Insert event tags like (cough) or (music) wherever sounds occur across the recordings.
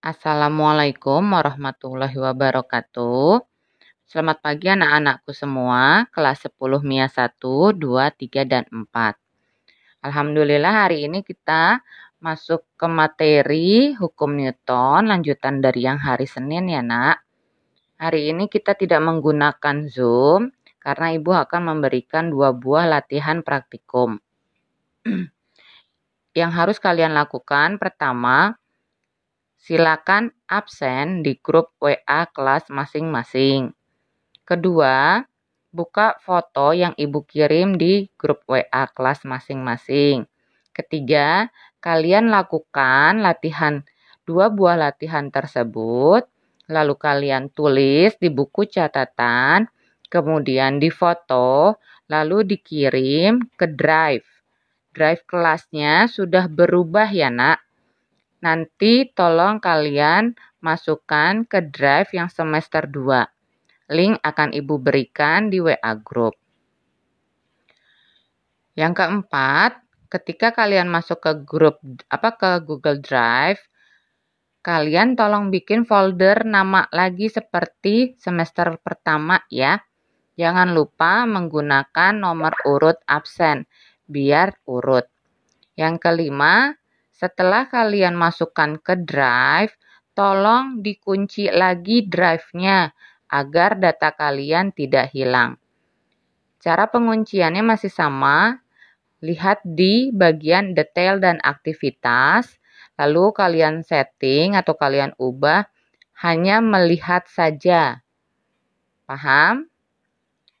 Assalamualaikum warahmatullahi wabarakatuh. Selamat pagi anak-anakku semua, kelas 10 MIA 1, 2, 3, dan 4. Alhamdulillah hari ini kita masuk ke materi hukum Newton, lanjutan dari yang hari Senin ya nak. Hari ini kita tidak menggunakan Zoom, karena Ibu akan memberikan dua buah latihan praktikum. (clears throat) yang harus kalian lakukan pertama, silakan absen di grup WA kelas masing-masing. Kedua, buka foto yang Ibu kirim di grup WA kelas masing-masing. Ketiga, kalian lakukan latihan dua buah latihan tersebut, lalu kalian tulis di buku catatan, kemudian difoto, lalu dikirim ke drive drive kelasnya sudah berubah ya nak. Nanti tolong kalian masukkan ke drive yang semester 2. Link akan Ibu berikan di WA group. Yang keempat, ketika kalian masuk ke grup apa ke Google Drive, kalian tolong bikin folder nama lagi seperti semester pertama ya. Jangan lupa menggunakan nomor urut absen biar urut. Yang kelima, setelah kalian masukkan ke drive, tolong dikunci lagi drive-nya agar data kalian tidak hilang. Cara pengunciannya masih sama, lihat di bagian detail dan aktivitas, lalu kalian setting atau kalian ubah hanya melihat saja. Paham?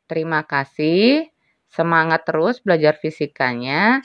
Terima kasih. Semangat terus belajar fisikanya.